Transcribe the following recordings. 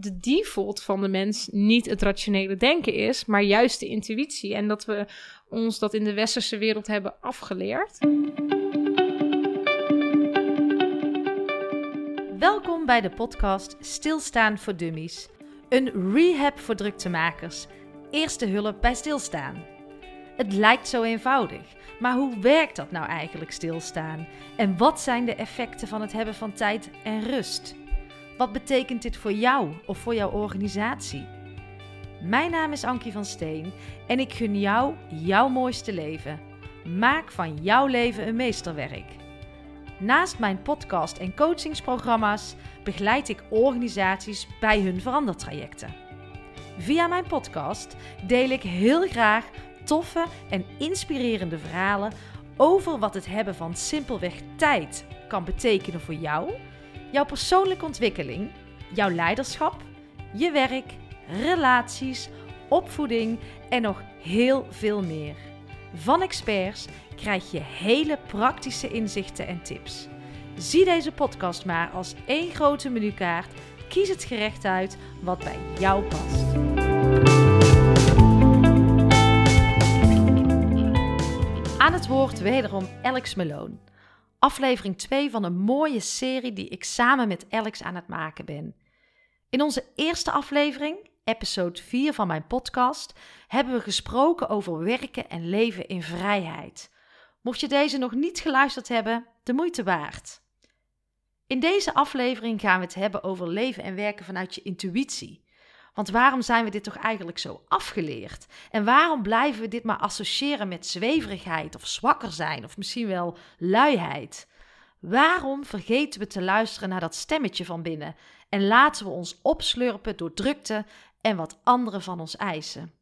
de default van de mens niet het rationele denken is, maar juist de intuïtie. En dat we ons dat in de westerse wereld hebben afgeleerd. Welkom bij de podcast Stilstaan voor Dummies. Een rehab voor druktemakers. Eerste hulp bij stilstaan. Het lijkt zo eenvoudig, maar hoe werkt dat nou eigenlijk stilstaan? En wat zijn de effecten van het hebben van tijd en rust? Wat betekent dit voor jou of voor jouw organisatie? Mijn naam is Ankie van Steen en ik gun jou jouw mooiste leven. Maak van jouw leven een meesterwerk. Naast mijn podcast en coachingsprogramma's begeleid ik organisaties bij hun verandertrajecten. Via mijn podcast deel ik heel graag toffe en inspirerende verhalen over wat het hebben van simpelweg tijd kan betekenen voor jou, jouw persoonlijke ontwikkeling, jouw leiderschap, je werk, relaties, opvoeding en nog heel veel meer. Van experts krijg je hele praktische inzichten en tips. Zie deze podcast maar als één grote menukaart. Kies het gerecht uit wat bij jou past. Aan het woord wederom Alex Meloon. Aflevering 2 van een mooie serie die ik samen met Alex aan het maken ben. In onze eerste aflevering, episode 4 van mijn podcast, hebben we gesproken over werken en leven in vrijheid. Mocht je deze nog niet geluisterd hebben, de moeite waard. In deze aflevering gaan we het hebben over leven en werken vanuit je intuïtie. Want waarom zijn we dit toch eigenlijk zo afgeleerd? En waarom blijven we dit maar associëren met zweverigheid of zwakker zijn of misschien wel luiheid? Waarom vergeten we te luisteren naar dat stemmetje van binnen en laten we ons opslurpen door drukte en wat anderen van ons eisen?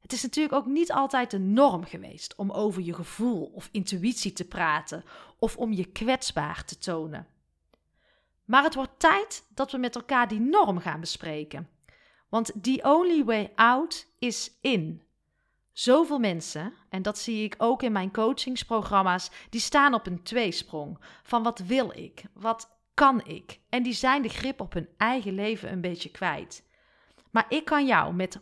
Het is natuurlijk ook niet altijd de norm geweest om over je gevoel of intuïtie te praten of om je kwetsbaar te tonen. Maar het wordt tijd dat we met elkaar die norm gaan bespreken. Want the only way out is in. Zoveel mensen, en dat zie ik ook in mijn coachingsprogramma's, die staan op een tweesprong. Van wat wil ik? Wat kan ik? En die zijn de grip op hun eigen leven een beetje kwijt. Maar ik kan jou met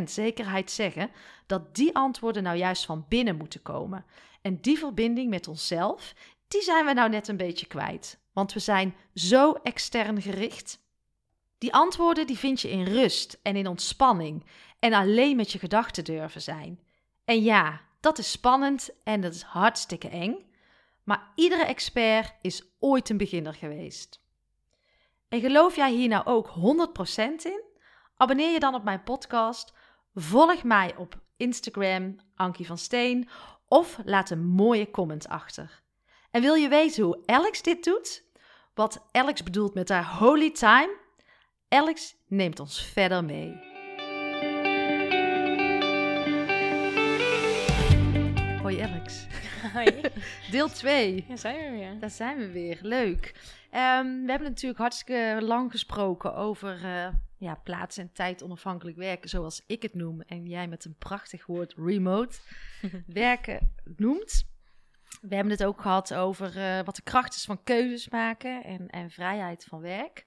100% zekerheid zeggen dat die antwoorden nou juist van binnen moeten komen. En die verbinding met onszelf, die zijn we nou net een beetje kwijt. Want we zijn zo extern gericht. Die antwoorden die vind je in rust en in ontspanning en alleen met je gedachten durven zijn. En ja, dat is spannend en dat is hartstikke eng. Maar iedere expert is ooit een beginner geweest. En geloof jij hier nou ook 100% in? Abonneer je dan op mijn podcast. Volg mij op Instagram, Ankie van Steen. Of laat een mooie comment achter. En wil je weten hoe Alex dit doet? Wat Alex bedoelt met haar holy time? Alex neemt ons verder mee. Hoi Alex. Hoi. Deel 2. Ja, zijn we weer. Daar zijn we weer. Leuk. Ehm, we hebben natuurlijk hartstikke lang gesproken over uh, ja, plaats en tijd onafhankelijk werken, zoals ik het noem. En jij met een prachtig woord remote werken noemt. We hebben het ook gehad over uh, wat de kracht is van keuzes maken en, en vrijheid van werk.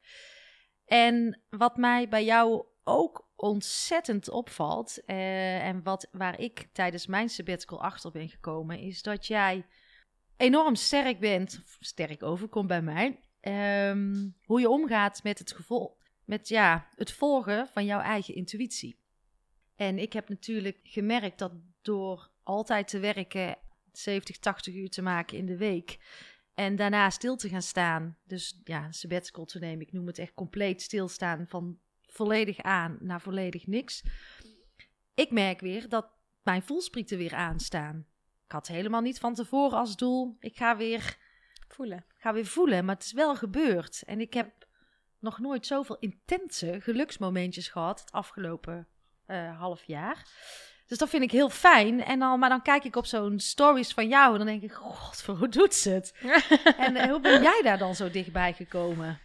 En wat mij bij jou ook ontzettend opvalt, uh, en wat, waar ik tijdens mijn sabbatical achter ben gekomen, is dat jij enorm sterk bent, sterk overkomt bij mij, um, hoe je omgaat met het gevoel, met ja, het volgen van jouw eigen intuïtie. En ik heb natuurlijk gemerkt dat door altijd te werken, 70, 80 uur te maken in de week, en daarna stil te gaan staan. Dus ja, sabbatical te nemen. Ik noem het echt compleet stilstaan van volledig aan naar volledig niks. Ik merk weer dat mijn voelsprieten weer aanstaan. Ik had helemaal niet van tevoren als doel. Ik ga weer voelen. Ga weer voelen, maar het is wel gebeurd. En ik heb nog nooit zoveel intense geluksmomentjes gehad het afgelopen uh, half jaar. Dus dat vind ik heel fijn. En dan, maar dan kijk ik op zo'n stories van jou en dan denk ik, god, hoe doet ze het? en uh, hoe ben jij daar dan zo dichtbij gekomen?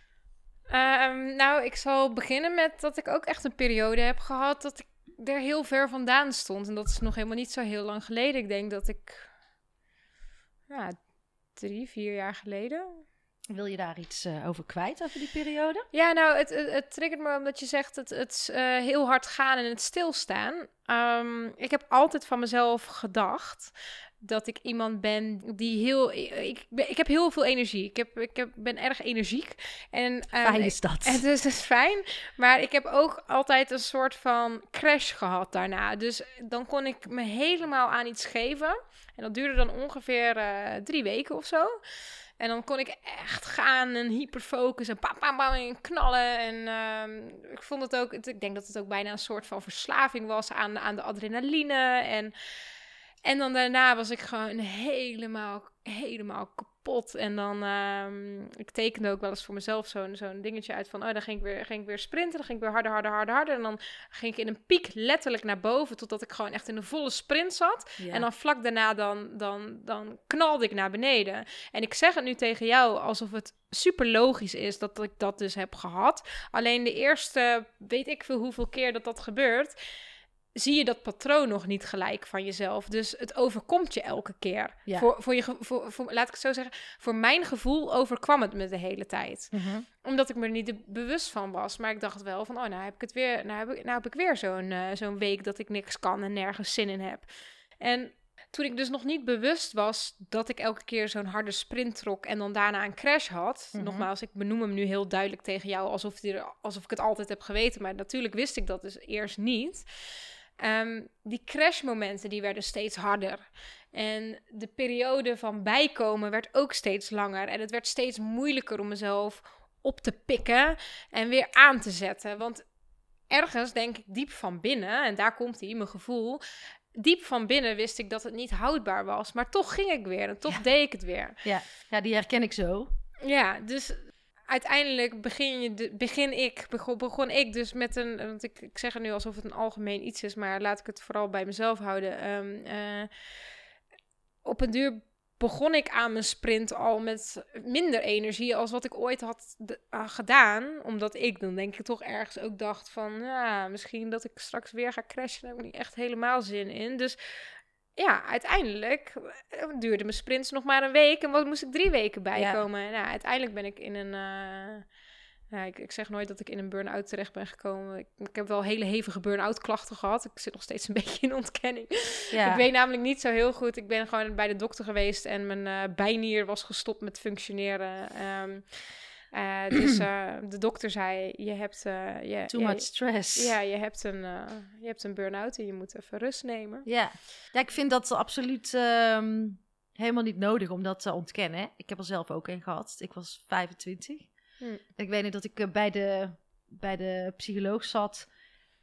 Um, nou, ik zal beginnen met dat ik ook echt een periode heb gehad dat ik er heel ver vandaan stond. En dat is nog helemaal niet zo heel lang geleden. Ik denk dat ik ja, drie, vier jaar geleden Wil je daar iets uh, over kwijt over die periode? Ja, nou, het, het, het triggert me omdat je zegt het, het uh, heel hard gaan en het stilstaan. Um, ik heb altijd van mezelf gedacht dat ik iemand ben die heel. Ik, ik heb heel veel energie. Ik, heb, ik heb, ben erg energiek. En, um, fijn is dat. En dus dat is fijn. Maar ik heb ook altijd een soort van crash gehad daarna. Dus dan kon ik me helemaal aan iets geven. En dat duurde dan ongeveer uh, drie weken of zo. En dan kon ik echt gaan en hyperfocus en pam, pam, pam en knallen. En uh, ik vond het ook, ik denk dat het ook bijna een soort van verslaving was aan, aan de adrenaline. En, en dan daarna was ik gewoon helemaal, helemaal kapot. En dan, uh, ik tekende ook wel eens voor mezelf zo'n zo'n dingetje uit van, oh, dan ging ik, weer, ging ik weer sprinten. Dan ging ik weer harder, harder, harder, harder. En dan ging ik in een piek letterlijk naar boven, totdat ik gewoon echt in een volle sprint zat. Ja. En dan vlak daarna, dan, dan, dan knalde ik naar beneden. En ik zeg het nu tegen jou alsof het super logisch is dat ik dat dus heb gehad. Alleen de eerste, weet ik veel hoeveel keer dat dat gebeurt zie je dat patroon nog niet gelijk van jezelf. Dus het overkomt je elke keer. Ja. Voor, voor je, voor, voor, laat ik het zo zeggen, voor mijn gevoel overkwam het me de hele tijd. Mm -hmm. Omdat ik me er niet bewust van was. Maar ik dacht wel van, oh, nou heb ik het weer, nou heb ik, nou heb ik weer zo'n uh, zo'n week dat ik niks kan en nergens zin in heb. En toen ik dus nog niet bewust was dat ik elke keer zo'n harde sprint trok en dan daarna een crash had. Mm -hmm. Nogmaals, ik benoem hem nu heel duidelijk tegen jou alsof, die, alsof ik het altijd heb geweten. Maar natuurlijk wist ik dat dus eerst niet. Um, die crashmomenten die werden steeds harder. En de periode van bijkomen werd ook steeds langer. En het werd steeds moeilijker om mezelf op te pikken en weer aan te zetten. Want ergens denk ik diep van binnen, en daar komt hij, mijn gevoel. Diep van binnen wist ik dat het niet houdbaar was. Maar toch ging ik weer en toch ja. deed ik het weer. Ja. ja, die herken ik zo. Ja, dus uiteindelijk begin, je begin ik, begon, ik dus met een, want ik, ik zeg het nu alsof het een algemeen iets is, maar laat ik het vooral bij mezelf houden. Um, uh, op een duur begon ik aan mijn sprint al met minder energie als wat ik ooit had gedaan. Omdat ik dan denk ik toch ergens ook dacht van, ja, misschien dat ik straks weer ga crashen. Daar heb ik niet echt helemaal zin in. Dus ja, uiteindelijk duurde mijn sprints nog maar een week en wat moest ik drie weken bijkomen. Ja. Nou, uiteindelijk ben ik in een. Uh, ik, ik, zeg nooit dat ik in een burn-out terecht ben gekomen. Ik, ik, heb wel hele hevige burn-out klachten gehad. Ik zit nog steeds een beetje in ontkenning. Ja. Ik weet namelijk niet zo heel goed. Ik ben gewoon bij de dokter geweest en mijn uh, bijnier was gestopt met functioneren. Um, uh, dus uh, de dokter zei, je hebt... Uh, je, Too much stress. Ja, je hebt een, je hebt een burn-out en je moet even rust nemen. Ja, ja ik vind dat absoluut um, helemaal niet nodig om dat te ontkennen. Ik heb er zelf ook een gehad. Ik was 25. Hm. Ik weet niet dat ik bij, de, bij de psycholoog zat.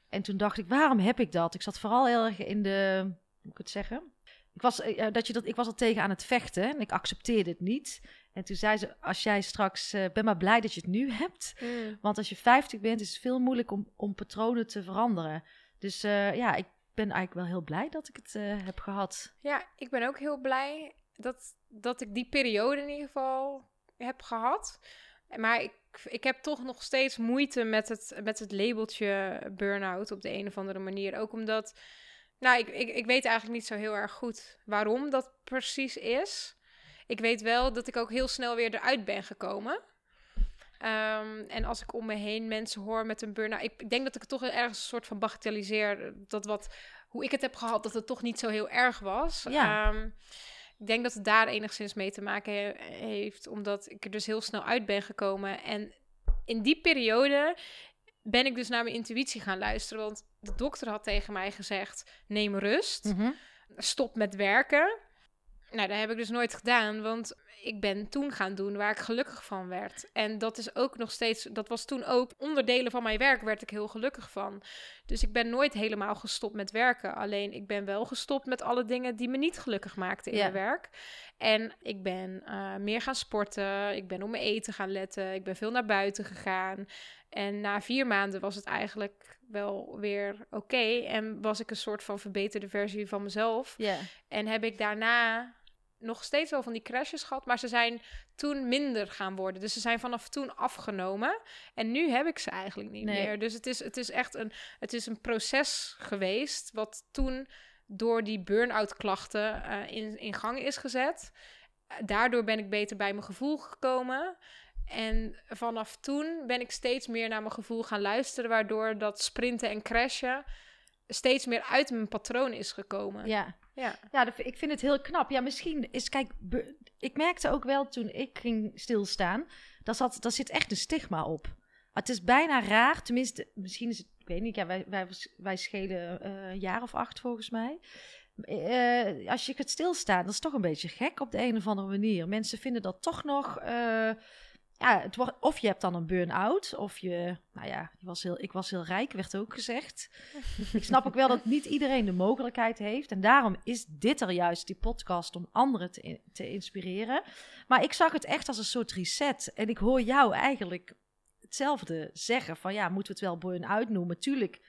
En toen dacht ik, waarom heb ik dat? Ik zat vooral heel erg in de... Hoe moet ik het zeggen? Ik was, dat je dat, ik was al tegen aan het vechten en ik accepteerde het niet. En toen zei ze, als jij straks, uh, ben maar blij dat je het nu hebt. Mm. Want als je 50 bent, is het veel moeilijk om, om patronen te veranderen. Dus uh, ja, ik ben eigenlijk wel heel blij dat ik het uh, heb gehad. Ja, ik ben ook heel blij dat, dat ik die periode in ieder geval heb gehad. Maar ik, ik heb toch nog steeds moeite met het, met het labeltje burn-out op de een of andere manier. Ook omdat, nou, ik, ik, ik weet eigenlijk niet zo heel erg goed waarom dat precies is. Ik weet wel dat ik ook heel snel weer eruit ben gekomen. Um, en als ik om me heen mensen hoor met een burn-out... Ik denk dat ik het toch ergens een soort van bagatelliseer. Dat wat, hoe ik het heb gehad, dat het toch niet zo heel erg was. Ja. Um, ik denk dat het daar enigszins mee te maken he heeft. Omdat ik er dus heel snel uit ben gekomen. En in die periode ben ik dus naar mijn intuïtie gaan luisteren. Want de dokter had tegen mij gezegd: neem rust. Mm -hmm. Stop met werken. Nou, dat heb ik dus nooit gedaan, want ik ben toen gaan doen waar ik gelukkig van werd. En dat is ook nog steeds, dat was toen ook onderdelen van mijn werk, werd ik heel gelukkig van. Dus ik ben nooit helemaal gestopt met werken. Alleen ik ben wel gestopt met alle dingen die me niet gelukkig maakten in ja. mijn werk. En ik ben uh, meer gaan sporten, ik ben op mijn eten gaan letten, ik ben veel naar buiten gegaan. En na vier maanden was het eigenlijk wel weer oké. Okay. En was ik een soort van verbeterde versie van mezelf. Yeah. En heb ik daarna nog steeds wel van die crashes gehad, maar ze zijn toen minder gaan worden. Dus ze zijn vanaf toen afgenomen. En nu heb ik ze eigenlijk niet nee. meer. Dus het is, het is echt een, het is een proces geweest, wat toen door die burn-out klachten uh, in, in gang is gezet. daardoor ben ik beter bij mijn gevoel gekomen. En vanaf toen ben ik steeds meer naar mijn gevoel gaan luisteren, waardoor dat sprinten en crashen steeds meer uit mijn patroon is gekomen. Ja, Ja. ja dat, ik vind het heel knap. Ja, misschien is, kijk, be- ik merkte ook wel toen ik ging stilstaan, daar, zat, daar zit echt een stigma op. Het is bijna raar, tenminste, misschien is het, ik weet niet, ja, wij, wij, wij schelen eh, een jaar of acht volgens mij. Eh, als je het stilstaan, dat is toch een beetje gek op de een of andere manier. Mensen vinden dat toch nog. eh, ja, het wordt, of je hebt dan een burn-out, of je, nou ja, je was heel, ik was heel rijk, werd ook gezegd. ik snap ook wel dat niet iedereen de mogelijkheid heeft. En daarom is dit er juist, die podcast, om anderen te, te inspireren. Maar ik zag het echt als een soort reset. En ik hoor jou eigenlijk hetzelfde zeggen: van ja, moeten we het wel burn-out noemen? Tuurlijk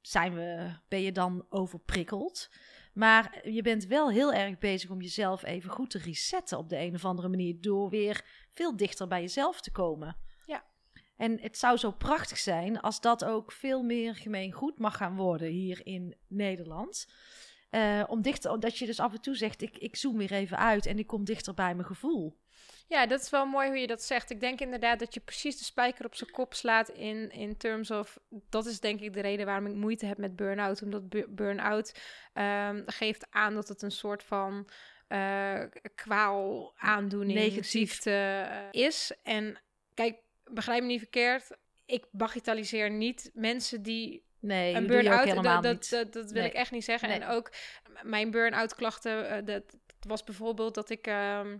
zijn we, ben je dan overprikkeld. Maar je bent wel heel erg bezig om jezelf even goed te resetten op de een of andere manier. Door weer veel dichter bij jezelf te komen. Ja. En het zou zo prachtig zijn als dat ook veel meer gemeengoed mag gaan worden hier in Nederland. Eh, om dichter, dat je dus af en toe zegt: ik, ik zoom weer even uit en ik kom dichter bij mijn gevoel. Ja, dat is wel mooi hoe je dat zegt. Ik denk inderdaad dat je precies de spijker op zijn kop slaat in, in terms of... Dat is denk ik de reden waarom ik moeite heb met burn-out. Omdat bu- burn-out ehm, geeft aan dat het een soort van eh kwaal, aandoening, Negatief. ziekte eh, is. En kijk, begrijp me niet verkeerd. Ik bagatelliseer niet mensen die Nee, een burn-out, dat, dat, dat, dat wil Nee. ik echt niet zeggen. Nee. En ook mijn burn-out klachten, eh, dat was bijvoorbeeld dat ik, ehm,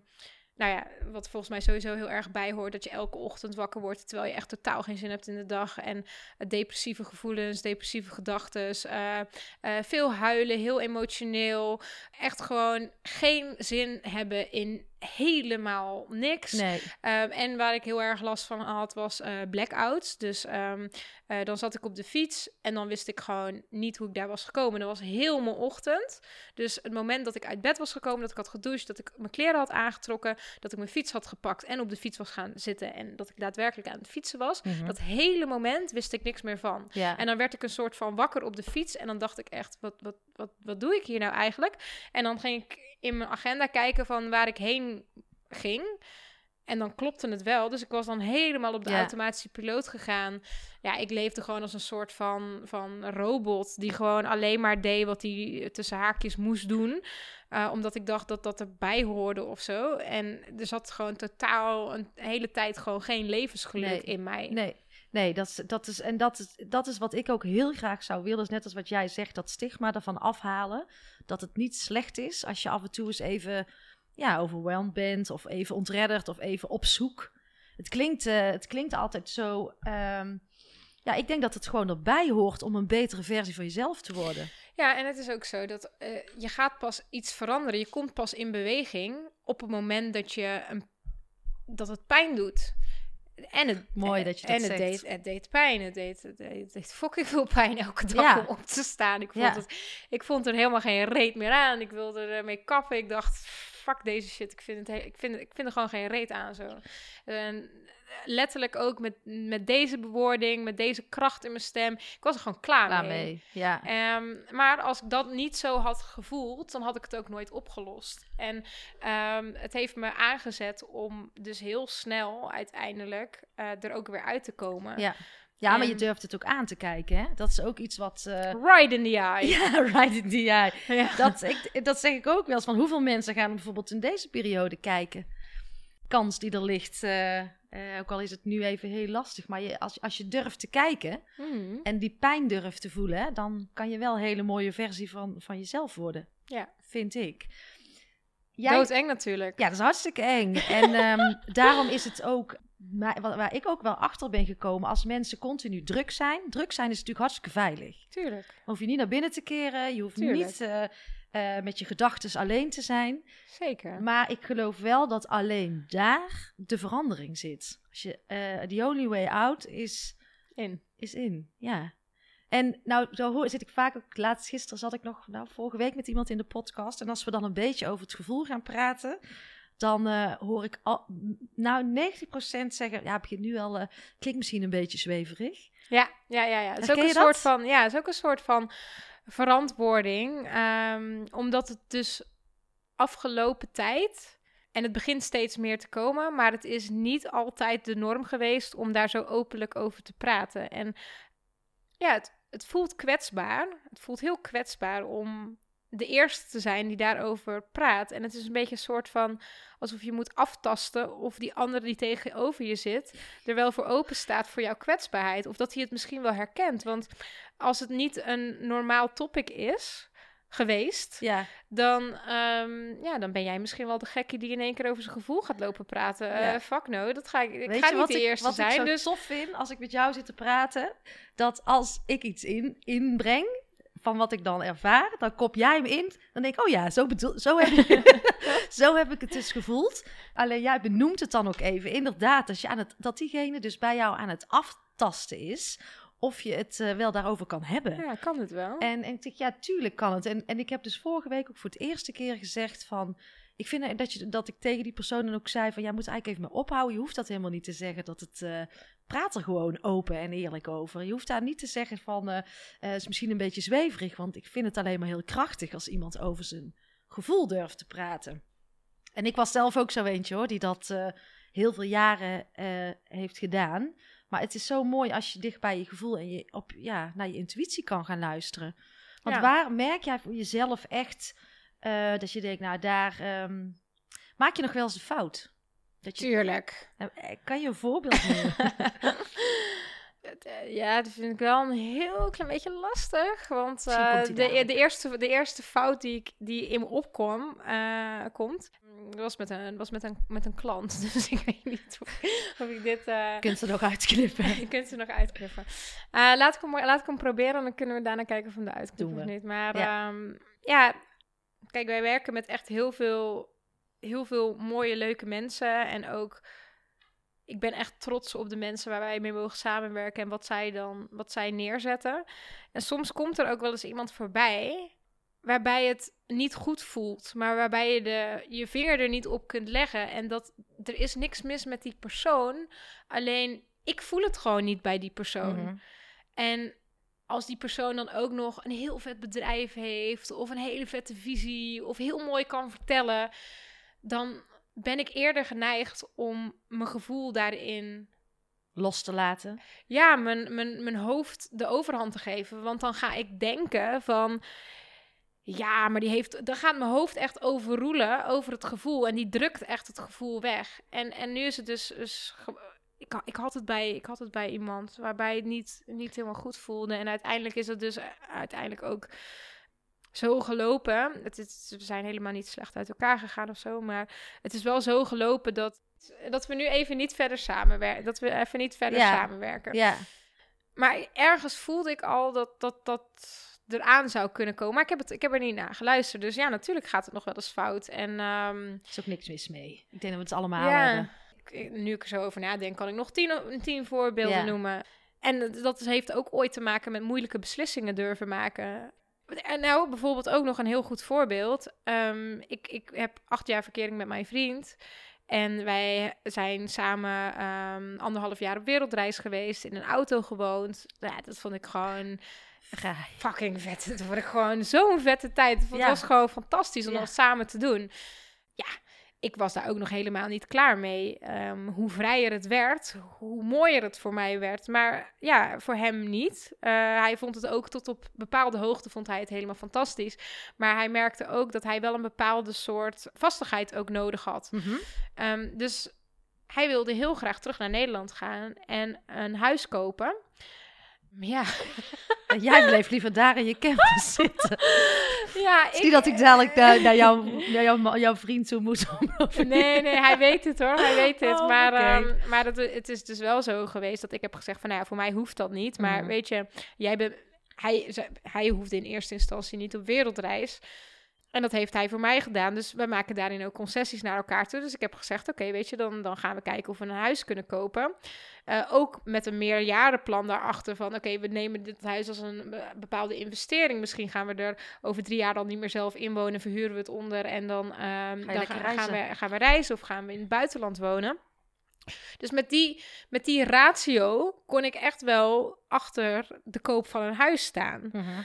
nou ja, wat volgens mij sowieso heel erg bijhoort, dat je elke ochtend wakker wordt terwijl je echt totaal geen zin hebt in de dag. En eh, depressieve gevoelens, depressieve gedachten, eh, eh, veel huilen, heel emotioneel. Echt gewoon geen zin hebben in helemaal niks. Nee, Ehm, en waar ik heel erg last van had, was eh, blackouts. Dus ehm, eh, dan zat ik op de fiets en dan wist ik gewoon niet hoe ik daar was gekomen. Dat was heel mijn ochtend. Dus het moment dat ik uit bed was gekomen, dat ik had gedoucht, dat ik mijn kleren had aangetrokken, dat ik mijn fiets had gepakt en op de fiets was gaan zitten en dat ik daadwerkelijk aan het fietsen was. Mhm. Dat hele moment wist ik niks meer van. ja. En dan werd ik een soort van wakker op de fiets. En dan dacht ik echt, wat, wat, wat, wat doe ik hier nou eigenlijk? En dan ging ik in mijn agenda kijken van waar ik heen ging. En dan klopte het wel. Dus ik was dan helemaal op de Ja. automatische piloot gegaan. Ja, ik leefde gewoon als een soort van, van robot. Die gewoon alleen maar deed wat hij tussen haakjes moest doen. Eh, omdat ik dacht dat dat erbij hoorde of zo. En er zat gewoon totaal een hele tijd gewoon geen levensgeluk Nee. in mij. Nee, nee dat, is, dat is, en dat is, dat is wat ik ook heel graag zou willen. Is net als wat jij zegt, dat stigma ervan afhalen. Dat het niet slecht is als je af en toe eens even ja, overwhelmed bent, of even ontredderd, of even op zoek. Het klinkt, eh, het klinkt altijd zo. ehm, ja, ik denk dat het gewoon erbij hoort om een betere versie van jezelf te worden. Ja, en het is ook zo dat eh, je gaat pas iets veranderen. Je komt pas in beweging op het moment dat je een, dat het pijn doet. En het, Mooi dat je dat en het zegt. deed, het deed pijn. Het deed, het deed, het deed fucking veel pijn elke dag Ja. om op te staan. Ik vond, Ja. het, ik vond er helemaal geen reet meer aan. Ik wilde ermee kappen. Ik dacht, fuck deze shit. Ik vind, het he- ik vind, ik vind er gewoon geen reet aan zo. En letterlijk ook met, met deze bewoording, met deze kracht in mijn stem. Ik was er gewoon klaar, Klaar mee. mee. Ja. Ehm, maar als ik dat niet zo had gevoeld, dan had ik het ook nooit opgelost. En ehm, het heeft me aangezet om dus heel snel uiteindelijk eh, er ook weer uit te komen. Ja. Ja, maar je durft het ook aan te kijken. Hè? Dat is ook iets wat. eh, Right in the eye. ja, right in the eye. Ja. Dat, ik, dat zeg ik ook wel eens. Van hoeveel mensen gaan bijvoorbeeld in deze periode kijken? Kans die er ligt. eh, eh, ook al is het nu even heel lastig. Maar je, als, als je durft te kijken Mhm. en die pijn durft te voelen, hè, dan kan je wel een hele mooie versie van, van jezelf worden. Ja. Vind ik. Jij, Doodeng natuurlijk. ja, dat is hartstikke eng. En ehm, daarom is het ook, maar, waar, ik ook wel achter ben gekomen, als mensen continu druk zijn. Druk zijn is natuurlijk hartstikke veilig. Tuurlijk. Dan hoef je niet naar binnen te keren. Je hoeft Tuurlijk. niet eh, eh, met je gedachten alleen te zijn. Zeker. Maar ik geloof wel dat alleen daar de verandering zit. Als je, eh the only way out is, In. is in. Ja. En nou, zo hoor, zit ik vaak ook. Laatst gisteren zat ik nog, nou, vorige week met iemand in de podcast. En als we dan een beetje over het gevoel gaan praten. Dan eh, hoor ik al, nou 90% zeggen, ja, begint nu al, eh, klinkt misschien een beetje zweverig. Ja, ja, ja, ja. Het is ook een soort van, ja, het is ook een soort van verantwoording. ehm, omdat het dus afgelopen tijd En het begint steeds meer te komen, maar het is niet altijd de norm geweest om daar zo openlijk over te praten. En ja, het, het voelt kwetsbaar. Het voelt heel kwetsbaar om de eerste te zijn die daarover praat. En het is een beetje een soort van alsof je moet aftasten of die andere die tegenover je zit er wel voor open staat voor jouw kwetsbaarheid. Of dat hij het misschien wel herkent. Want als het niet een normaal topic is geweest, Ja. dan, ehm, ja, dan ben jij misschien wel de gekke die in één keer over zijn gevoel gaat lopen praten. Ja. Eh fuck no, dat ga ik, ik Weet ga je niet wat, de ik, eerste wat zijn. ik zo dus tof vind als ik met jou zit te praten? Dat als ik iets in, inbreng van wat ik dan ervaar, dan kop jij hem in. Dan denk ik, oh ja, zo, bedoel, zo, heb, ik, zo heb ik het dus gevoeld. Alleen jij benoemt het dan ook even. Inderdaad, als je aan het, dat diegene dus bij jou aan het aftasten is, of je het eh, wel daarover kan hebben. ja, kan het wel. En, en ik denk, ja, tuurlijk kan het. En, en ik heb dus vorige week ook voor het eerste keer gezegd van... Ik vind dat, je, dat ik tegen die persoon dan ook zei van... Ja, moet eigenlijk even mee ophouden. Je hoeft dat helemaal niet te zeggen. Dat het... eh, praat er gewoon open en eerlijk over. Je hoeft daar niet te zeggen van... eh eh, het is misschien een beetje zweverig. Want ik vind het alleen maar heel krachtig... als iemand over zijn gevoel durft te praten. En ik was zelf ook zo eentje hoor... die dat heel veel jaren heeft gedaan... Maar het is zo mooi als je dicht bij je gevoel en je op, ja, naar je intuïtie kan gaan luisteren. Want Ja. waar merk jij voor jezelf echt eh, dat je denkt, nou daar ehm, maak je nog wel eens een fout? Dat je, Tuurlijk. Nou, eh, kan je een voorbeeld nemen? Eh, Ja, dat vind ik wel een heel klein beetje lastig. Want eh, de, dadelijk. de, eerste, de eerste fout die, ik, die in me opkwam, eh, komt, mm, was, met een, was met, een, met een klant. Dus ik weet niet of, of ik dit... Je kunt ze nog uitknippen. je kunt ze nog uitknippen. Laat, ik hem, laat ik hem proberen en dan kunnen we daarna kijken of we hem eruit knippen Doen of niet. Maar Ja. ja. ja, kijk, wij werken met echt heel veel, heel veel mooie, leuke mensen. En ook, ik ben echt trots op de mensen waar wij mee mogen samenwerken en wat zij dan, wat zij neerzetten. En soms komt er ook wel eens iemand voorbij waarbij het niet goed voelt, maar waarbij je de, je vinger er niet op kunt leggen. En dat er is niks mis met die persoon. Alleen ik voel het gewoon niet bij die persoon. Mhm. En als die persoon dan ook nog een heel vet bedrijf heeft, of een hele vette visie, of heel mooi kan vertellen, dan ben ik eerder geneigd om mijn gevoel daarin Los te laten. ja, mijn, mijn, mijn hoofd de overhand te geven. Want dan ga ik denken van... Ja, maar die heeft... Dan gaat mijn hoofd echt overroelen over het gevoel. En die drukt echt het gevoel weg. En, en nu is het dus... dus ik, ik, had het bij, ik had het bij iemand waarbij het niet, niet helemaal goed voelde. En uiteindelijk is het dus eh, uiteindelijk ook zo gelopen. Het is, we zijn helemaal niet slecht uit elkaar gegaan of zo. Maar het is wel zo gelopen dat, dat we nu even niet verder samenwerken. Dat we even niet verder Ja. samenwerken. Ja, Maar ergens voelde ik al dat dat, dat eraan zou kunnen komen. Maar ik heb, het, ik heb er niet naar geluisterd. Dus ja, natuurlijk gaat het nog wel eens fout. En ehm, er is ook niks mis mee. Ik denk dat we het allemaal ja, hebben. ik- nu ik er zo over nadenk, kan ik nog tien, tien voorbeelden Ja. noemen. En dat- dat heeft ook ooit te maken met moeilijke beslissingen durven maken. En nou, bijvoorbeeld ook nog een heel goed voorbeeld. Ehm, ik, ik heb acht jaar verkering met mijn vriend. En wij zijn samen ehm, anderhalf jaar op wereldreis geweest, in een auto gewoond. Ja, dat vond ik gewoon fucking vet. Het vond ik gewoon zo'n vette tijd. Het Ja. was gewoon fantastisch om Ja. dat samen te doen. Ja, ik was daar ook nog helemaal niet klaar mee. Ehm, hoe vrijer het werd, hoe mooier het voor mij werd. Maar ja, voor hem niet. Eh, hij vond het ook tot op bepaalde hoogte vond hij het helemaal fantastisch. Maar hij merkte ook dat hij wel een bepaalde soort vastigheid ook nodig had. Mhm. Ehm, dus hij wilde heel graag terug naar Nederland gaan en een huis kopen. Ja, En jij bleef liever daar in je camper zitten. ja niet dat ik dadelijk naar, naar, jou, naar jou, jouw vriend toe moet. om Nee, nee, hij weet het hoor. Hij weet het. Oh, maar ehm, maar dat, het is dus wel zo geweest dat ik heb gezegd van... Nou ja, voor mij hoeft dat niet. Maar Mhm. weet je, jij bent... Hij, hij hoefde in eerste instantie niet op wereldreis. En dat heeft hij voor mij gedaan. Dus we maken daarin ook concessies naar elkaar toe. Dus ik heb gezegd, oké, weet je, dan, dan gaan we kijken of we een huis kunnen kopen. Eh, ook met een meerjarenplan daarachter van... oké, we nemen dit huis als een be- bepaalde investering. Misschien gaan we er over drie jaar dan niet meer zelf inwonen... verhuren we het onder en dan, ehm, dan ga- gaan, we, gaan we reizen... of gaan we in het buitenland wonen. Dus met die, met die ratio kon ik echt wel achter de koop van een huis staan. Mhm.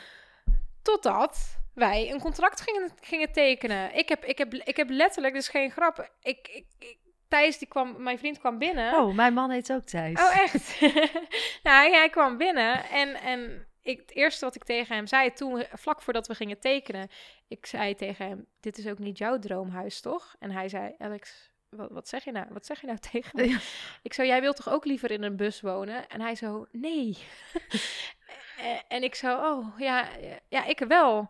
Totdat wij een contract gingen, gingen tekenen. Ik heb, ik, heb, ik heb letterlijk, dus geen grap. Ik, ik, ik- Thijs, die kwam, mijn vriend kwam binnen. Oh, mijn man heet ook Thijs. Oh, echt? nou, hij kwam binnen en, en ik, het eerste wat ik tegen hem zei toen, vlak voordat we gingen tekenen, ik zei tegen hem, dit is ook niet jouw droomhuis, toch? En hij zei, Alex, wat, wat zeg je nou? Wat zeg je nou tegen me? Ja. Ik zo, jij wilt toch ook liever in een bus wonen? En hij zo, nee. Eh, en ik zo, oh, ja, ja, ik wel.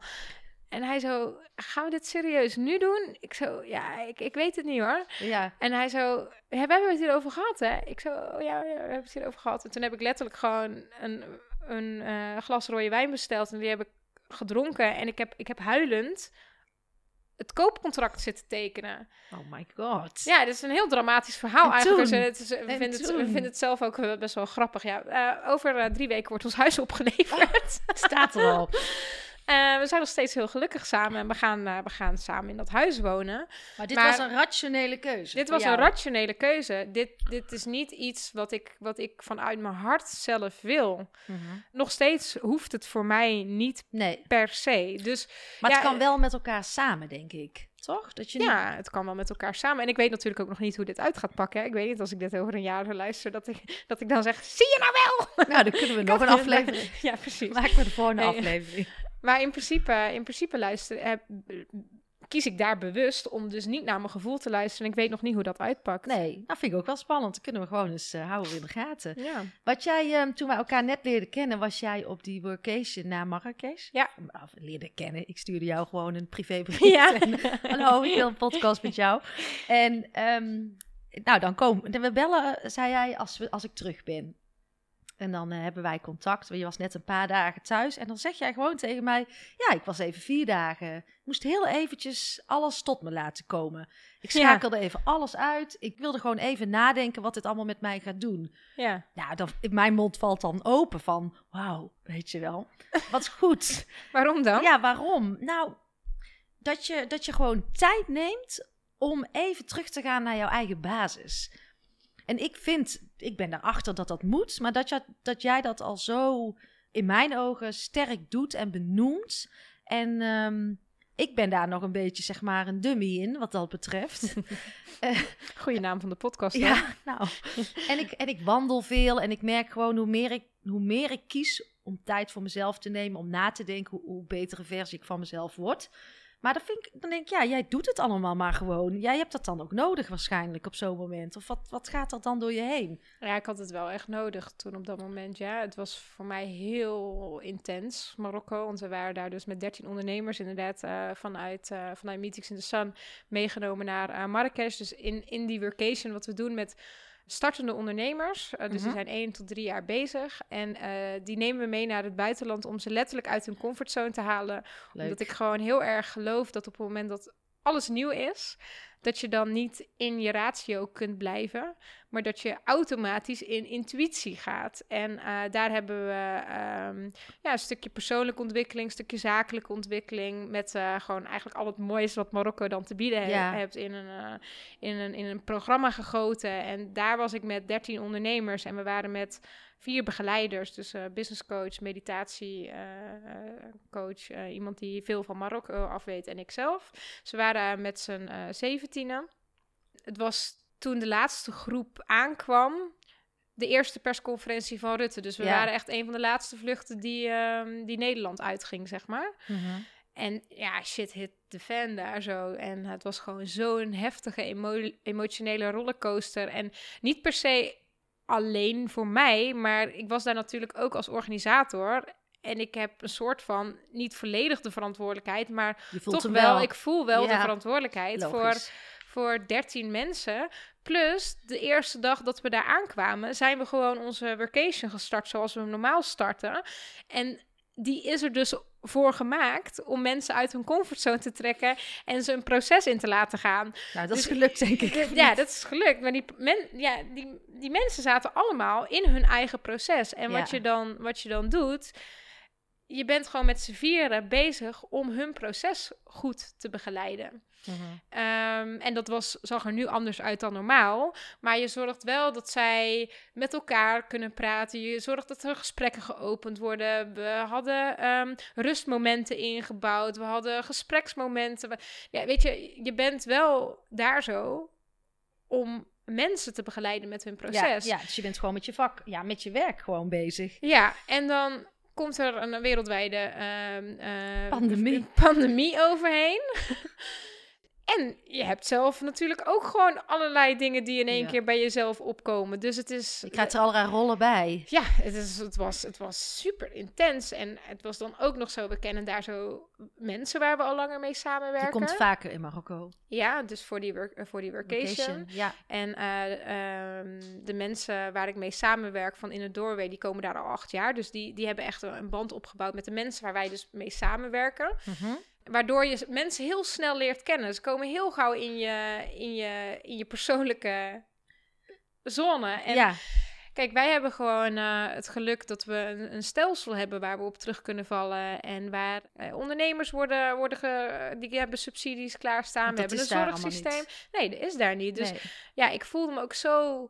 En hij zo, gaan we dit serieus nu doen? Ik zo, ja, ik, ik weet het niet hoor. Ja. En hij zo, "Hè, we hebben het hierover gehad, hè? Ik zo, oh, ja, ja, we hebben het hierover gehad. En toen heb ik letterlijk gewoon een, een eh, glas rode wijn besteld. En die heb ik gedronken. En ik heb, ik heb huilend het koopcontract zitten tekenen. Oh my god. Ja, dit is een heel dramatisch verhaal En eigenlijk. toen? Het is, we, En vinden het, we vinden het zelf ook eh, best wel grappig. Ja. Eh, over eh, drie weken wordt ons huis opgeleverd. Staat erop. Eh, we zijn nog steeds heel gelukkig samen. En we gaan, eh, we gaan samen in dat huis wonen. Maar dit Maar- was een rationele keuze. Dit was jou. een rationele keuze. Dit, dit is niet iets wat ik, wat ik vanuit mijn hart zelf wil. Mhm. Nog steeds hoeft het voor mij niet Nee, per se. Dus maar Ja, het kan eh, wel met elkaar samen, denk ik. Toch? Dat je niet- ja, het kan wel met elkaar samen. En ik weet natuurlijk ook nog niet hoe dit uit gaat pakken. Ik weet niet als ik dit over een jaar luister, dat ik, dat ik dan zeg, zie je nou wel? Nou, dan kunnen we nog een aflevering. Ja, precies. Maken we de volgende Nee. aflevering. Maar in principe, in principe luister, eh, kies ik daar bewust om dus niet naar mijn gevoel te luisteren. En ik weet nog niet hoe dat uitpakt. Nee, dat vind ik ook wel spannend. Dan kunnen we gewoon eens eh, houden in de gaten. Ja. Wat jij, ehm, toen we elkaar net leerden kennen, was jij op die workation naar Marrakesh? Ja. Of leerden kennen. Ik stuurde jou gewoon een privébericht. Ja. En, Hallo, ik wil een podcast met jou. En ehm, nou, dan komen we bellen, eh, zei jij, als, we, als ik terug ben. En dan eh, hebben wij contact. Je was net een paar dagen thuis. En dan zeg jij gewoon tegen mij: Ja, ik was even vier dagen. Ik moest heel eventjes alles tot me laten komen. Ik Ja. schakelde even alles uit. Ik wilde gewoon even nadenken wat dit allemaal met mij gaat doen. ja. Nou, dan, mijn mond valt dan open van: Wauw, weet je wel. Wat goed. Waarom dan? Ja, waarom? Nou, dat je, dat je gewoon tijd neemt om even terug te gaan naar jouw eigen basis. En ik vind, ik ben erachter dat dat moet, maar dat, je, dat jij dat al zo in mijn ogen sterk doet en benoemt. En ehm, ik ben daar nog een beetje, zeg maar, een dummy in, wat dat betreft. Goeie naam van de podcast. Ja, nou. En ik, en ik wandel veel en ik merk gewoon hoe meer ik, hoe meer ik kies om tijd voor mezelf te nemen, om na te denken hoe, hoe betere versie ik van mezelf word. Maar dan, vind ik, dan denk ik, ja, jij doet het allemaal maar gewoon. Jij hebt dat dan ook nodig waarschijnlijk op zo'n moment. Of wat, wat gaat er dan door je heen? Ja, ik had het wel echt nodig toen op dat moment. Ja, het was voor mij heel intens, Marokko. Want we waren daar dus met 13 ondernemers inderdaad eh, vanuit, eh, vanuit Meetings in the Sun meegenomen naar eh, Marrakesh. Dus in, in die workation wat we doen met startende ondernemers. eh, dus Mhm. die zijn één tot drie jaar bezig. En eh, die nemen we mee naar het buitenland om ze letterlijk uit hun comfortzone te halen. Leuk. Omdat ik gewoon heel erg geloof dat op het moment dat alles nieuw is, dat je dan niet in je ratio kunt blijven, maar dat je automatisch in intuïtie gaat. En eh, daar hebben we ehm, ja, een stukje persoonlijke ontwikkeling, een stukje zakelijke ontwikkeling, met eh, gewoon eigenlijk al het moois wat Marokko dan te bieden he- Ja. hebt in een, eh, in, een, in een programma gegoten. En daar was ik met 13 ondernemers en we waren met vier begeleiders, dus eh business coach, meditatie eh, eh, coach, eh, iemand die veel van Marokko afweet en ikzelf. Ze waren met z'n zeventienen. Het was toen de laatste groep aankwam, de eerste persconferentie van Rutte. Dus we Ja. waren echt een van de laatste vluchten die, ehm, die Nederland uitging, zeg maar. Mhm. En ja, shit hit the fan daar zo. En het was gewoon zo'n heftige emo- emotionele rollercoaster. En niet per se alleen voor mij, maar ik was daar natuurlijk ook als organisator. En ik heb een soort van, niet volledig de verantwoordelijkheid, maar toch wel, wel. ik voel wel de verantwoordelijkheid voor, voor 13 mensen. Plus, de eerste dag dat we daar aankwamen, zijn we gewoon onze vacation gestart zoals we hem normaal starten. En die is er dus voor gemaakt om mensen uit hun comfortzone te trekken en ze een proces in te laten gaan. Nou, dat is Dus- gelukt, denk ik. Ja, dat is gelukt. Maar die, men, ja, die, die mensen zaten allemaal in hun eigen proces. En wat, je dan, wat je dan doet, je bent gewoon met z'n vieren bezig om hun proces goed te begeleiden. Ehm, en dat was, zag er nu anders uit dan normaal. Maar je zorgt wel dat zij met elkaar kunnen praten. Je zorgt dat er gesprekken geopend worden. We hadden ehm, rustmomenten ingebouwd. We hadden gespreksmomenten. Ja, weet je, je bent wel daar zo om mensen te begeleiden met hun proces. Ja, ja, dus je bent gewoon met je vak, ja, met je werk gewoon bezig. Ja, en dan komt er een wereldwijde ehm, eh, Pandemie. pandemie overheen. En je hebt zelf natuurlijk ook gewoon allerlei dingen die in één Ja. keer bij jezelf opkomen. Dus het is. Je krijgt er allerlei rollen bij. Ja, het, is, het, was, het was super intens. En het was dan ook nog zo, we kennen daar zo mensen waar we al langer mee Je samenwerken. komt vaker in Marokko. Ja, dus voor die, work, eh, voor die workation. Ja. En eh, ehm, de mensen waar ik mee samenwerk van in het doorwee, die komen daar al acht jaar. Dus die, die hebben echt een band opgebouwd met de mensen waar wij dus mee samenwerken. Mhm. Waardoor je mensen heel snel leert kennen. Ze komen heel gauw in je, in je, in je persoonlijke zone. En ja. kijk, wij hebben gewoon eh, het geluk dat we een, een stelsel hebben waar we op terug kunnen vallen. En waar eh, ondernemers worden, worden ge, die hebben subsidies klaarstaan. We hebben een zorgsysteem. Nee, dat is daar niet. Dus Nee. ja, ik voelde me ook zo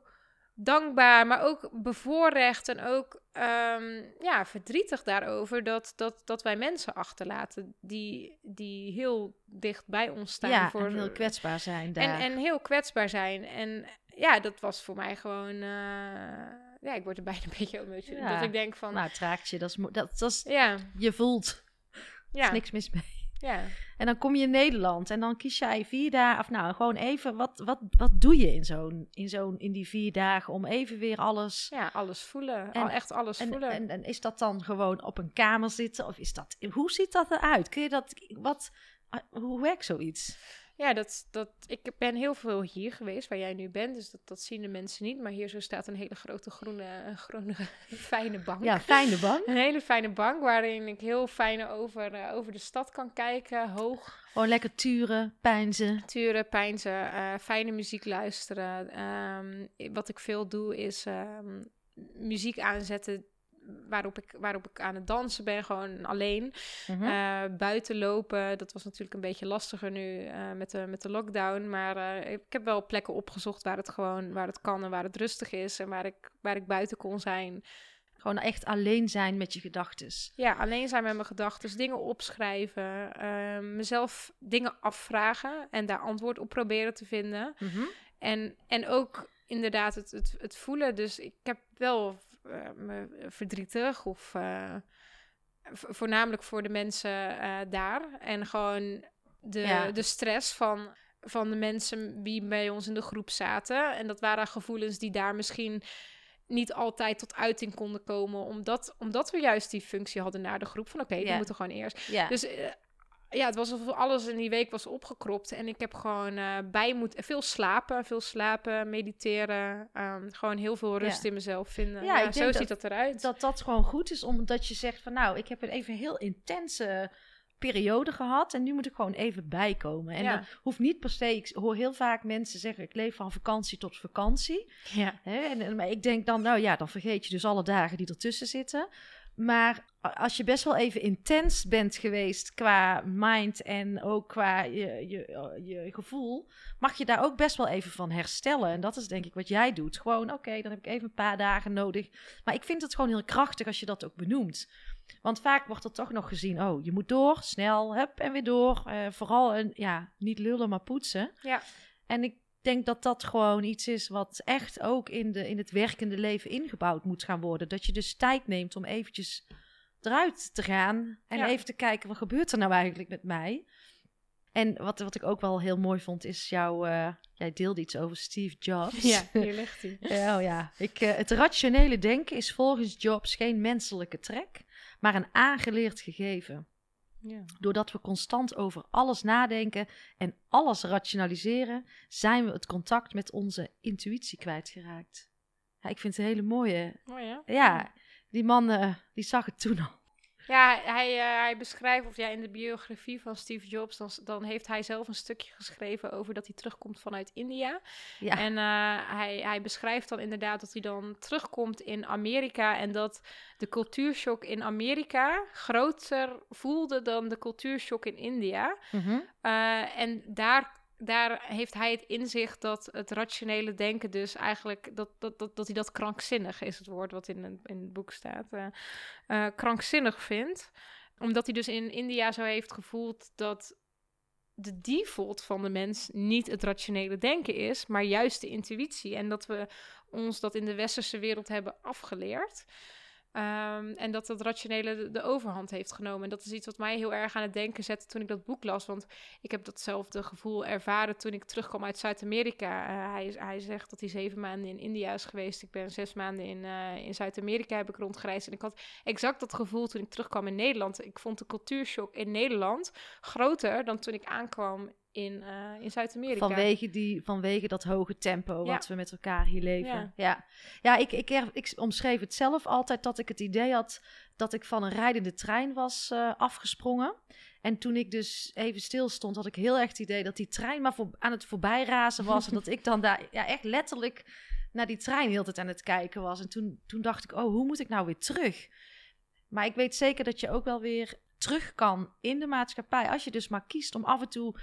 dankbaar, maar ook bevoorrecht en ook ehm, ja, verdrietig daarover dat, dat, dat wij mensen achterlaten die, die heel dicht bij ons staan. ja, voor, en heel kwetsbaar zijn daar. en, en heel kwetsbaar zijn. En ja, dat was voor mij gewoon. eh, ja, ik word er bijna een beetje emotioneel. Ja. Dat ik denk van. nou, het raakt je. Dat is, dat, dat is, ja, je voelt. Er ja, is niks mis mee. Ja. En dan kom je in Nederland en dan kies jij vier dagen, of nou gewoon even, wat, wat, wat doe je in zo'n, in zo'n, in die vier dagen om even weer alles. ja, alles voelen. En- al echt alles En, voelen. en, en is dat dan gewoon op een kamer zitten of is dat, hoe ziet dat eruit? Kun je dat, wat, hoe werkt zoiets? Ja, dat, dat, ik ben heel veel hier geweest, waar jij nu bent. Dus dat, dat zien de mensen niet. Maar hier zo staat een hele grote groene, groene fijne bank. Ja, fijne bank. Een hele fijne bank waarin ik heel fijn over, eh, over de stad kan kijken. Hoog, Gewoon lekker turen, pijnzen. turen, pijnzen, eh, fijne muziek luisteren. Ehm, wat ik veel doe is ehm, muziek aanzetten waarop ik, waarop ik aan het dansen ben, gewoon alleen. Mhm. Eh, buiten lopen, dat was natuurlijk een beetje lastiger nu eh, met, de, met de lockdown. Maar eh, ik heb wel plekken opgezocht waar het gewoon waar het kan en waar het rustig is en waar ik, waar ik buiten kon zijn. Gewoon echt alleen zijn met je gedachtes. Ja, alleen zijn met mijn gedachten, dingen opschrijven, eh, mezelf dingen afvragen en daar antwoord op proberen te vinden. Mhm. En, en ook inderdaad het, het, het voelen. Dus ik heb wel me verdrietig of eh, vo- voornamelijk voor de mensen eh, daar. En gewoon de, Ja. de stress van, van de mensen die bij ons in de groep zaten. En dat waren gevoelens die daar misschien niet altijd tot uiting konden komen. Omdat, omdat we juist die functie hadden naar de groep. Van oké, die Ja. moeten gewoon eerst. Ja. Dus eh, ja, het was alsof alles in die week was opgekropt. En ik heb gewoon eh, bij moeten... Veel slapen, veel slapen, mediteren. ehm, gewoon heel veel rust Ja. in mezelf vinden. Ja, zo ziet dat eruit. dat dat gewoon goed is, omdat je zegt van nou, ik heb een even heel intense periode gehad en nu moet ik gewoon even bijkomen. En Ja. dat hoeft niet per se, ik hoor heel vaak mensen zeggen ik leef van vakantie tot vakantie. ja. Hè? En, en- maar ik denk dan, nou ja, dan vergeet je dus alle dagen die ertussen zitten. Maar als je best wel even intens bent geweest qua mind en ook qua je, je, je gevoel, mag je daar ook best wel even van herstellen. En dat is denk ik wat jij doet. Gewoon, oké, dan heb ik even een paar dagen nodig. Maar ik vind het gewoon heel krachtig als je dat ook benoemt. Want vaak wordt er toch nog gezien, oh, je moet door, snel, hup, en weer door. Eh, vooral, een, ja, niet lullen, maar poetsen. Ja. En ik denk dat dat gewoon iets is wat echt ook in, de, in het werkende leven ingebouwd moet gaan worden. Dat je dus tijd neemt om eventjes eruit te gaan en Ja. even te kijken, wat gebeurt er nou eigenlijk met mij? En wat, wat ik ook wel heel mooi vond, is jouw... eh, jij deelde iets over Steve Jobs. ja, hier ligt hij. Ja, oh ja. Ik, eh, het rationele denken is volgens Jobs geen menselijke trek, maar een aangeleerd gegeven. Ja. Doordat we constant over alles nadenken en alles rationaliseren, zijn we het contact met onze intuïtie kwijtgeraakt. Ja, ik vind het een hele mooie. Ja, die man eh, die zag het toen al. Ja, hij, uh, hij beschrijft, of ja, in de biografie van Steve Jobs, dan, dan heeft hij zelf een stukje geschreven over dat hij terugkomt vanuit India. Ja. En uh, hij, hij beschrijft dan inderdaad dat hij dan terugkomt in Amerika en dat de cultuurshock in Amerika groter voelde dan de cultuurshock in India. Mm -hmm. uh, en daar daar heeft hij het inzicht dat het rationele denken dus eigenlijk... dat, dat, dat, dat hij dat krankzinnig is, het woord wat in, in het boek staat, uh, uh, krankzinnig vindt. Omdat hij dus in India zo heeft gevoeld dat de default van de mens niet het rationele denken is, maar juist de intuïtie. En dat we ons dat in de westerse wereld hebben afgeleerd. Um, en dat dat rationele de, overhand heeft genomen. En dat is iets wat mij heel erg aan het denken zette toen ik dat boek las. Want ik heb datzelfde gevoel ervaren toen ik terugkwam uit Zuid-Amerika. Uh, hij, hij zegt dat hij zeven maanden in India is geweest. Ik ben zes maanden in, uh, in Zuid-Amerika heb ik rondgereisd. En ik had exact dat gevoel toen ik terugkwam in Nederland. Ik vond de cultuurshock in Nederland groter dan toen ik aankwam in, uh, in Zuid-Amerika. Vanwege, die, vanwege dat hoge tempo wat we met elkaar hier leven. Ja, ja. ja ik, ik, ik, omschreef het zelf altijd dat ik het idee had dat ik van een rijdende trein was uh, afgesprongen. En toen ik dus even stil stond, had ik heel erg het idee dat die trein maar voor, aan het voorbijrazen was. en dat ik dan daar ja, echt letterlijk naar die trein heel tijd aan het kijken was. En toen, toen dacht ik, oh, hoe moet ik nou weer terug? Maar ik weet zeker dat je ook wel weer terug kan in de maatschappij. Als je dus maar kiest om af en toe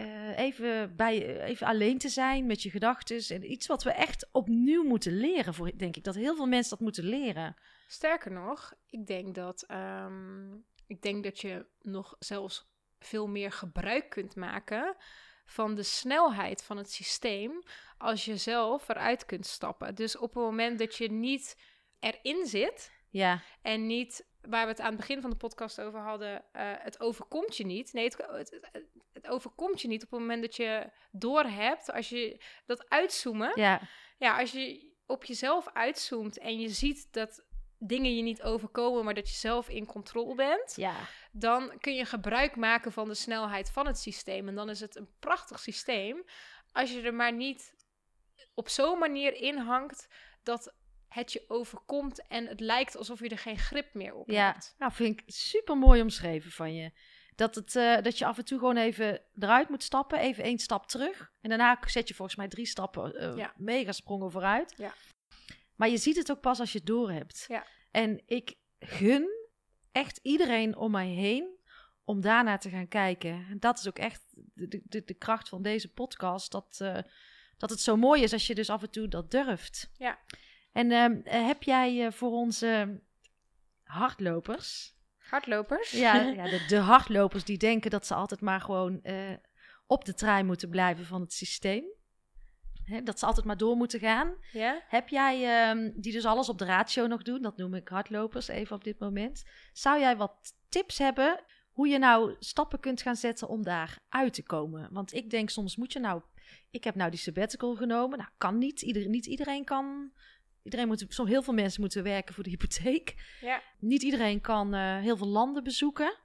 uh, even, bij, even alleen te zijn met je gedachten. En iets wat we echt opnieuw moeten leren, voor, denk ik. Dat heel veel mensen dat moeten leren. Sterker nog, ik denk dat, um, ik denk dat je nog zelfs veel meer gebruik kunt maken van de snelheid van het systeem als je zelf eruit kunt stappen. Dus op het moment dat je niet erin zit ja. en niet waar we het aan het begin van de podcast over hadden, uh, het overkomt je niet. Nee, het, het, het, overkomt je niet op het moment dat je doorhebt, als je dat uitzoomen. Ja. ja, als je op jezelf uitzoomt en je ziet dat dingen je niet overkomen, maar dat je zelf in controle bent, ja. dan kun je gebruik maken van de snelheid van het systeem. En dan is het een prachtig systeem als je er maar niet op zo'n manier in hangt dat het je overkomt en het lijkt alsof je er geen grip meer op ja. hebt. Nou, vind ik super mooi omschreven van je. Dat, het, uh, dat je af en toe gewoon even eruit moet stappen, even één stap terug. En daarna zet je volgens mij drie stappen uh, ja. mega sprongen vooruit. Ja. Maar je ziet het ook pas als je het door hebt. Ja. En ik gun echt iedereen om mij heen om daarna te gaan kijken. En dat is ook echt de, de, de kracht van deze podcast. Dat, uh, dat het zo mooi is als je dus af en toe dat durft. Ja. En uh, heb jij voor onze hardlopers... Hardlopers? Ja, ja de, de, hardlopers die denken dat ze altijd maar gewoon uh, op de trein moeten blijven van het systeem. Hè, dat ze altijd maar door moeten gaan. Ja? Heb jij, um, die dus alles op de ratio nog doen, dat noem ik hardlopers even op dit moment. Zou jij wat tips hebben hoe je nou stappen kunt gaan zetten om daar uit te komen? Want ik denk soms moet je nou... Ik heb nou die sabbatical genomen. Nou, kan niet. Ieder, niet iedereen kan Iedereen moet, zo heel veel mensen moeten werken voor de hypotheek. Ja. Niet iedereen kan uh, heel veel landen bezoeken.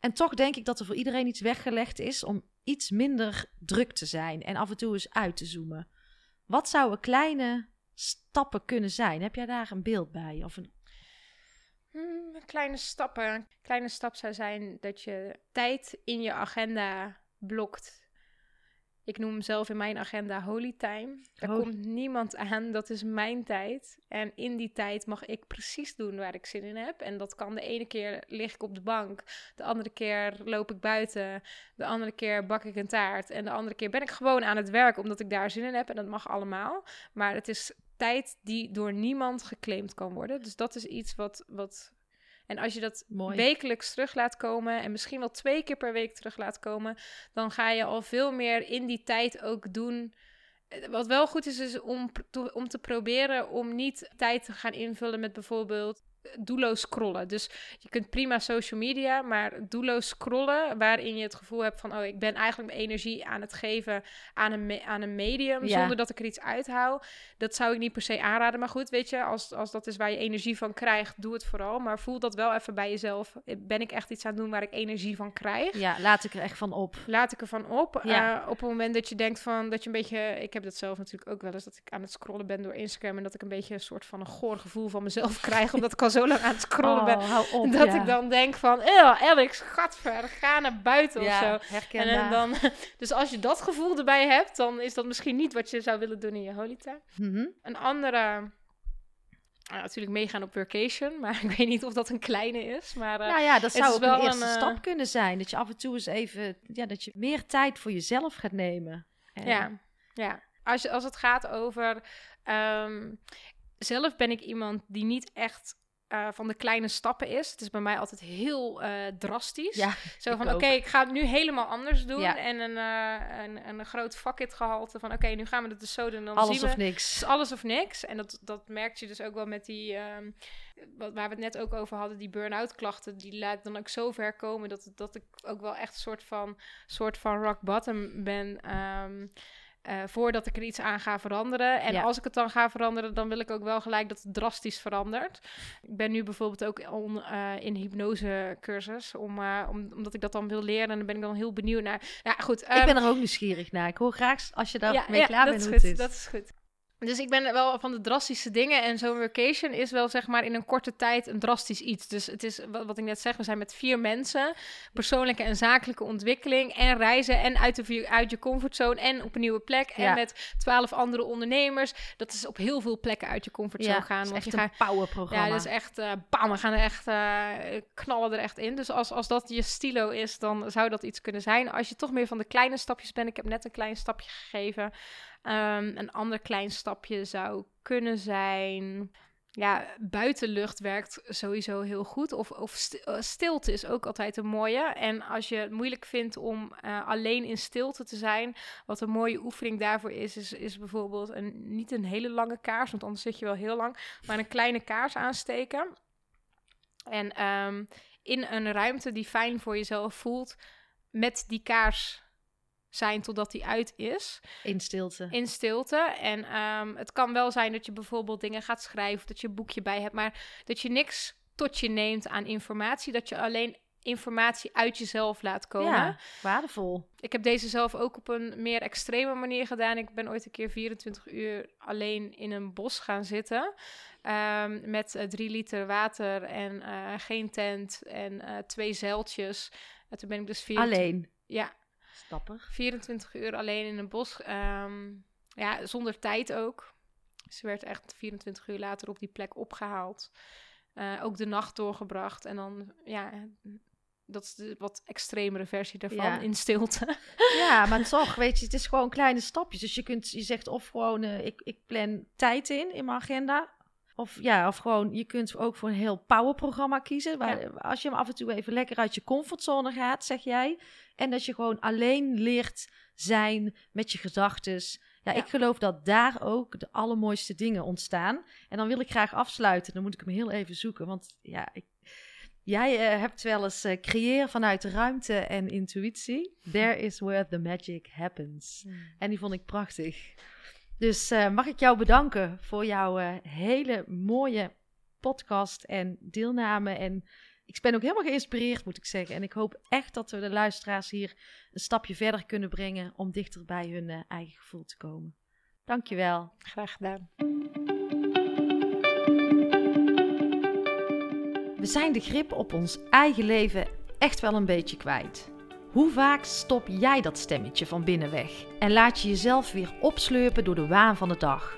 En toch denk ik dat er voor iedereen iets weggelegd is om iets minder druk te zijn en af en toe eens uit te zoomen. Wat zouden kleine stappen kunnen zijn? Heb jij daar een beeld bij? Of een... Hmm, kleine stappen. Kleine stap zou zijn dat je tijd in je agenda blokt ik noem zelf in mijn agenda holy time. Daar komt niemand aan, dat is mijn tijd. En in die tijd mag ik precies doen waar ik zin in heb. En dat kan de ene keer lig ik op de bank, de andere keer loop ik buiten, de andere keer bak ik een taart. En de andere keer ben ik gewoon aan het werk omdat ik daar zin in heb. En dat mag allemaal. Maar het is tijd die door niemand geclaimd kan worden. Dus dat is iets wat, wat en als je dat wekelijks terug laat komen en misschien wel twee keer per week terug laat komen, dan ga je al veel meer in die tijd ook doen. Eh, wat wel goed is, is om, om te proberen om niet tijd te gaan invullen met bijvoorbeeld doelloos scrollen. Dus je kunt prima social media, maar doelloos scrollen, waarin je het gevoel hebt van, oh, ik ben eigenlijk mijn energie aan het geven aan een, aan een medium, zonder dat ik er iets uithoud. Dat zou ik niet per se aanraden. Maar goed, weet je, als, als dat is waar je energie van krijgt, doe het vooral. Maar voel dat wel even bij jezelf. Ben ik echt iets aan het doen waar ik energie van krijg? Ja, laat ik er echt van op. Laat ik er van op. Ja. Uh, op het moment dat je denkt van, dat je een beetje, ik heb dat zelf natuurlijk ook wel eens, dat ik aan het scrollen ben door Instagram en dat ik een beetje een soort van een goor gevoel van mezelf krijg, omdat ik al zo lang aan het scrollen ben. Oh, op, dat ja. ik dan denk van, Alex, gadver, ga naar buiten of ja, zo. herkenbaar. En dan, dus als je dat gevoel erbij hebt, dan is dat misschien niet wat je zou willen doen in je holy time. Mhm. Een andere, natuurlijk meegaan op vacation, maar ik weet niet of dat een kleine is. Maar eh, Nou ja, dat zou ook wel een eerste een, eh, stap kunnen zijn. Dat je af en toe eens even, ja, dat je meer tijd voor jezelf gaat nemen. En- Ja, ja. Als, je, als het gaat over. ehm, zelf ben ik iemand die niet echt eh, van de kleine stappen is. Het is bij mij altijd heel eh, drastisch. Ja, Zo van: oké, ik ga het nu helemaal anders doen. Ja. En een, eh, een, een groot fuck-it gehalte van: oké, nu gaan we het dus zo doen. En dan alles zien we. of niks. Alles of niks. En dat, dat merk je dus ook wel met die, ehm, wat, waar we het net ook over hadden, die burn-out klachten. Die laat dan ook zo ver komen dat, dat ik ook wel echt een soort van, soort van rock bottom ben. ehm, eh, voordat ik er iets aan ga veranderen. En Ja. als ik het dan ga veranderen, dan wil ik ook wel gelijk dat het drastisch verandert. Ik ben nu bijvoorbeeld ook on, eh, in hypnosecursus, om, eh, om, omdat ik dat dan wil leren. En dan ben ik dan heel benieuwd naar. Ja, goed. ik ehm, ben er ook nieuwsgierig naar. Ik hoor graag als je daar mee ja, klaar dat bent is hoe goed, het is. Dat is goed. Dus ik ben wel van de drastische dingen. En zo'n vacation is wel zeg maar in een korte tijd een drastisch iets. Dus het is wat, ik net zeg, we zijn met vier mensen. Persoonlijke en zakelijke ontwikkeling. En reizen en uit, de, uit je comfortzone. En op een nieuwe plek. En Ja. met twaalf andere ondernemers. Dat is op heel veel plekken uit je comfortzone ja, gaan. is Want echt je een gaat powerprogramma. ja, dat is echt, eh bam, we gaan er echt, eh, knallen er echt in. Dus als, als dat je stilo is, dan zou dat iets kunnen zijn. Als je toch meer van de kleine stapjes bent, ik heb net een klein stapje gegeven. Ehm, een ander klein stapje zou kunnen zijn, ja, buitenlucht werkt sowieso heel goed. Of, of eh, stilte is ook altijd een mooie. En als je het moeilijk vindt om eh, alleen in stilte te zijn, wat een mooie oefening daarvoor is, is, is bijvoorbeeld een, niet een hele lange kaars, want anders zit je wel heel lang, maar een kleine kaars aansteken. En ehm, in een ruimte die fijn voor jezelf voelt, met die kaars zijn totdat die uit is, In stilte. in stilte. En ehm, het kan wel zijn dat je bijvoorbeeld dingen gaat schrijven, of dat je een boekje bij hebt, maar dat je niks tot je neemt aan informatie, dat je alleen informatie uit jezelf laat komen. Ja, waardevol. Ik heb deze zelf ook op een meer extreme manier gedaan. Ik ben ooit een keer 24 uur alleen in een bos gaan zitten. ehm, met eh, drie liter water en eh, geen tent en eh, twee zeiltjes. En toen ben ik dus 24, Alleen. Ja, Stapper. 24 uur alleen in een bos. ehm, ja, zonder tijd ook. Ze werd echt 24 uur later op die plek opgehaald. Eh, ook de nacht doorgebracht. En dan, ja, dat is de wat extremere versie daarvan Ja. in stilte. Ja, maar toch, weet je, het is gewoon kleine stapjes. Dus je kunt, je zegt of gewoon, eh, ik, ik plan tijd in, in mijn agenda. Of ja, of gewoon, je kunt ook voor een heel powerprogramma kiezen. Waar, Als je hem af en toe even lekker uit je comfortzone gaat, zeg jij. En dat je gewoon alleen leert zijn met je gedachtes. Ja, Ja. ik geloof dat daar ook de allermooiste dingen ontstaan. En dan wil ik graag afsluiten. Dan moet ik hem heel even zoeken. Want ja, ik, jij eh, hebt wel eens eh, creëer vanuit de ruimte en intuïtie. There is where the magic happens. En die vond ik prachtig. Dus eh, mag ik jou bedanken voor jouw eh, hele mooie podcast en deelname. En ik ben ook helemaal geïnspireerd, moet ik zeggen. En ik hoop echt dat we de luisteraars hier een stapje verder kunnen brengen om dichter bij hun eh, eigen gevoel te komen. Dankjewel. Graag gedaan. We zijn de grip op ons eigen leven echt wel een beetje kwijt. Hoe vaak stop jij dat stemmetje van binnen weg en laat je jezelf weer opslurpen door de waan van de dag?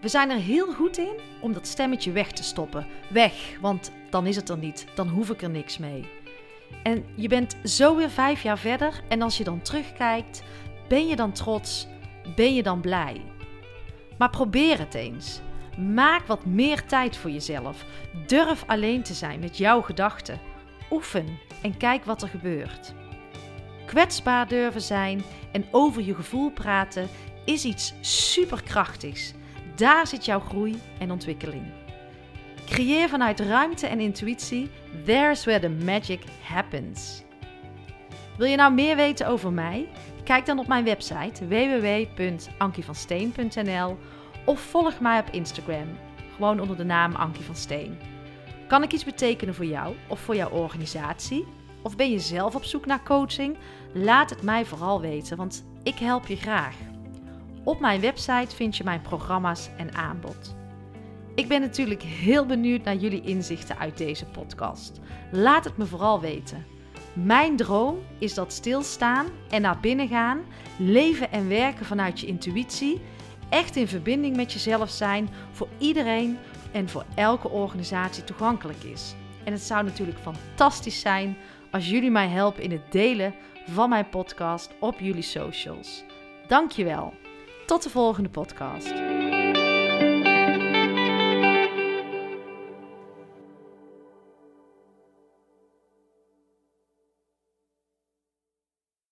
We zijn er heel goed in om dat stemmetje weg te stoppen. Weg, want dan is het er niet, dan hoef ik er niks mee. En je bent zo weer vijf jaar verder en als je dan terugkijkt, ben je dan trots, ben je dan blij. Maar probeer het eens. Maak wat meer tijd voor jezelf. Durf alleen te zijn met jouw gedachten. Oefen en kijk wat er gebeurt. Kwetsbaar durven zijn en over je gevoel praten is iets superkrachtigs. Daar zit jouw groei en ontwikkeling. Creëer vanuit ruimte en intuïtie. There's where the magic happens. Wil je nou meer weten over mij? Kijk dan op mijn website www.ankievansteen.nl of volg mij op Instagram, gewoon onder de naam Ankie van Steen. Kan ik iets betekenen voor jou of voor jouw organisatie? Of ben je zelf op zoek naar coaching? Laat het mij vooral weten, want ik help je graag. Op mijn website vind je mijn programma's en aanbod. Ik ben natuurlijk heel benieuwd naar jullie inzichten uit deze podcast. Laat het me vooral weten. Mijn droom is dat stilstaan en naar binnen gaan, leven en werken vanuit je intuïtie, echt in verbinding met jezelf zijn, voor iedereen en voor elke organisatie toegankelijk is. En het zou natuurlijk fantastisch zijn als jullie mij helpen in het delen van mijn podcast op jullie socials. Dankjewel. Tot de volgende podcast.